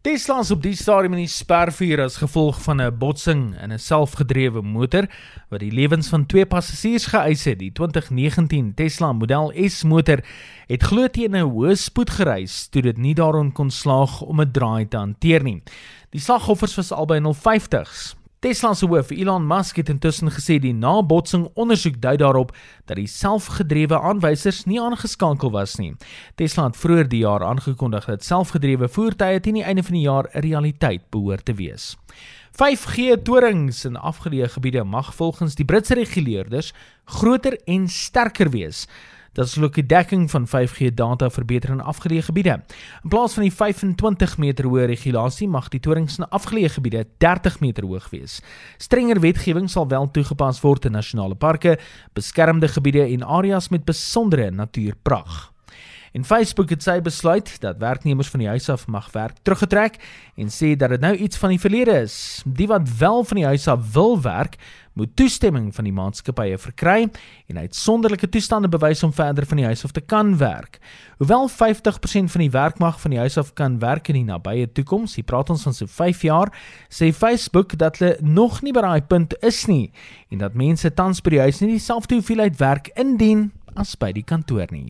Tesla is op die stadium in die spervuur as gevolg van 'n botsing in 'n selfgedrewe motor wat die lewens van twee passasiers geëis het. Die 2019 Tesla Model S motor het glo teen 'n hoë spoed gereis toe dit nie daarin kon slaag om 'n draai te hanteer nie. Die slagoffers was albei in hul 50s. Tesla se hoof, Elon Musk, het intussen gesê die nabotsing ondersoek dui daarop dat die selfgedrewe aanwysers nie aangeskakel was nie. Tesla het vroeër die jaar aangekondig dat selfgedrewe voertuie teen die einde van die jaar 'n realiteit behoort te wees. 5G torings in afgeleë gebiede mag volgens die Britse reguleerders groter en sterker wees. Dat is ook die dekking van 5G data verbeter in afgeleë gebiede. In plaas van die 25 meter hoë regulasie mag die torings in afgeleë gebiede 30 meter hoog wees. Strenger wetgewing sal wel toegepas word in nasionale parke, beskermde gebiede en areas met besondere natuurpragt. En Facebook het sy besluit dat werknemers van die huis af mag werk teruggetrek en sê dat dit nou iets van die verlede is. Die wat wel van die huis af wil werk, moet toestemming van die maatskappye verkry en uitsonderlike toestande bewys om verder van die huis af te kan werk. Hoewel 50% van die werkmag van die huis af kan werk in die nabye toekoms, hier praat ons van so 5 jaar, sê Facebook dat hulle nog nie by daai punt is nie en dat mense tans by die huis nie dieselfde hoeveelheid werk indien as by die kantoor nie.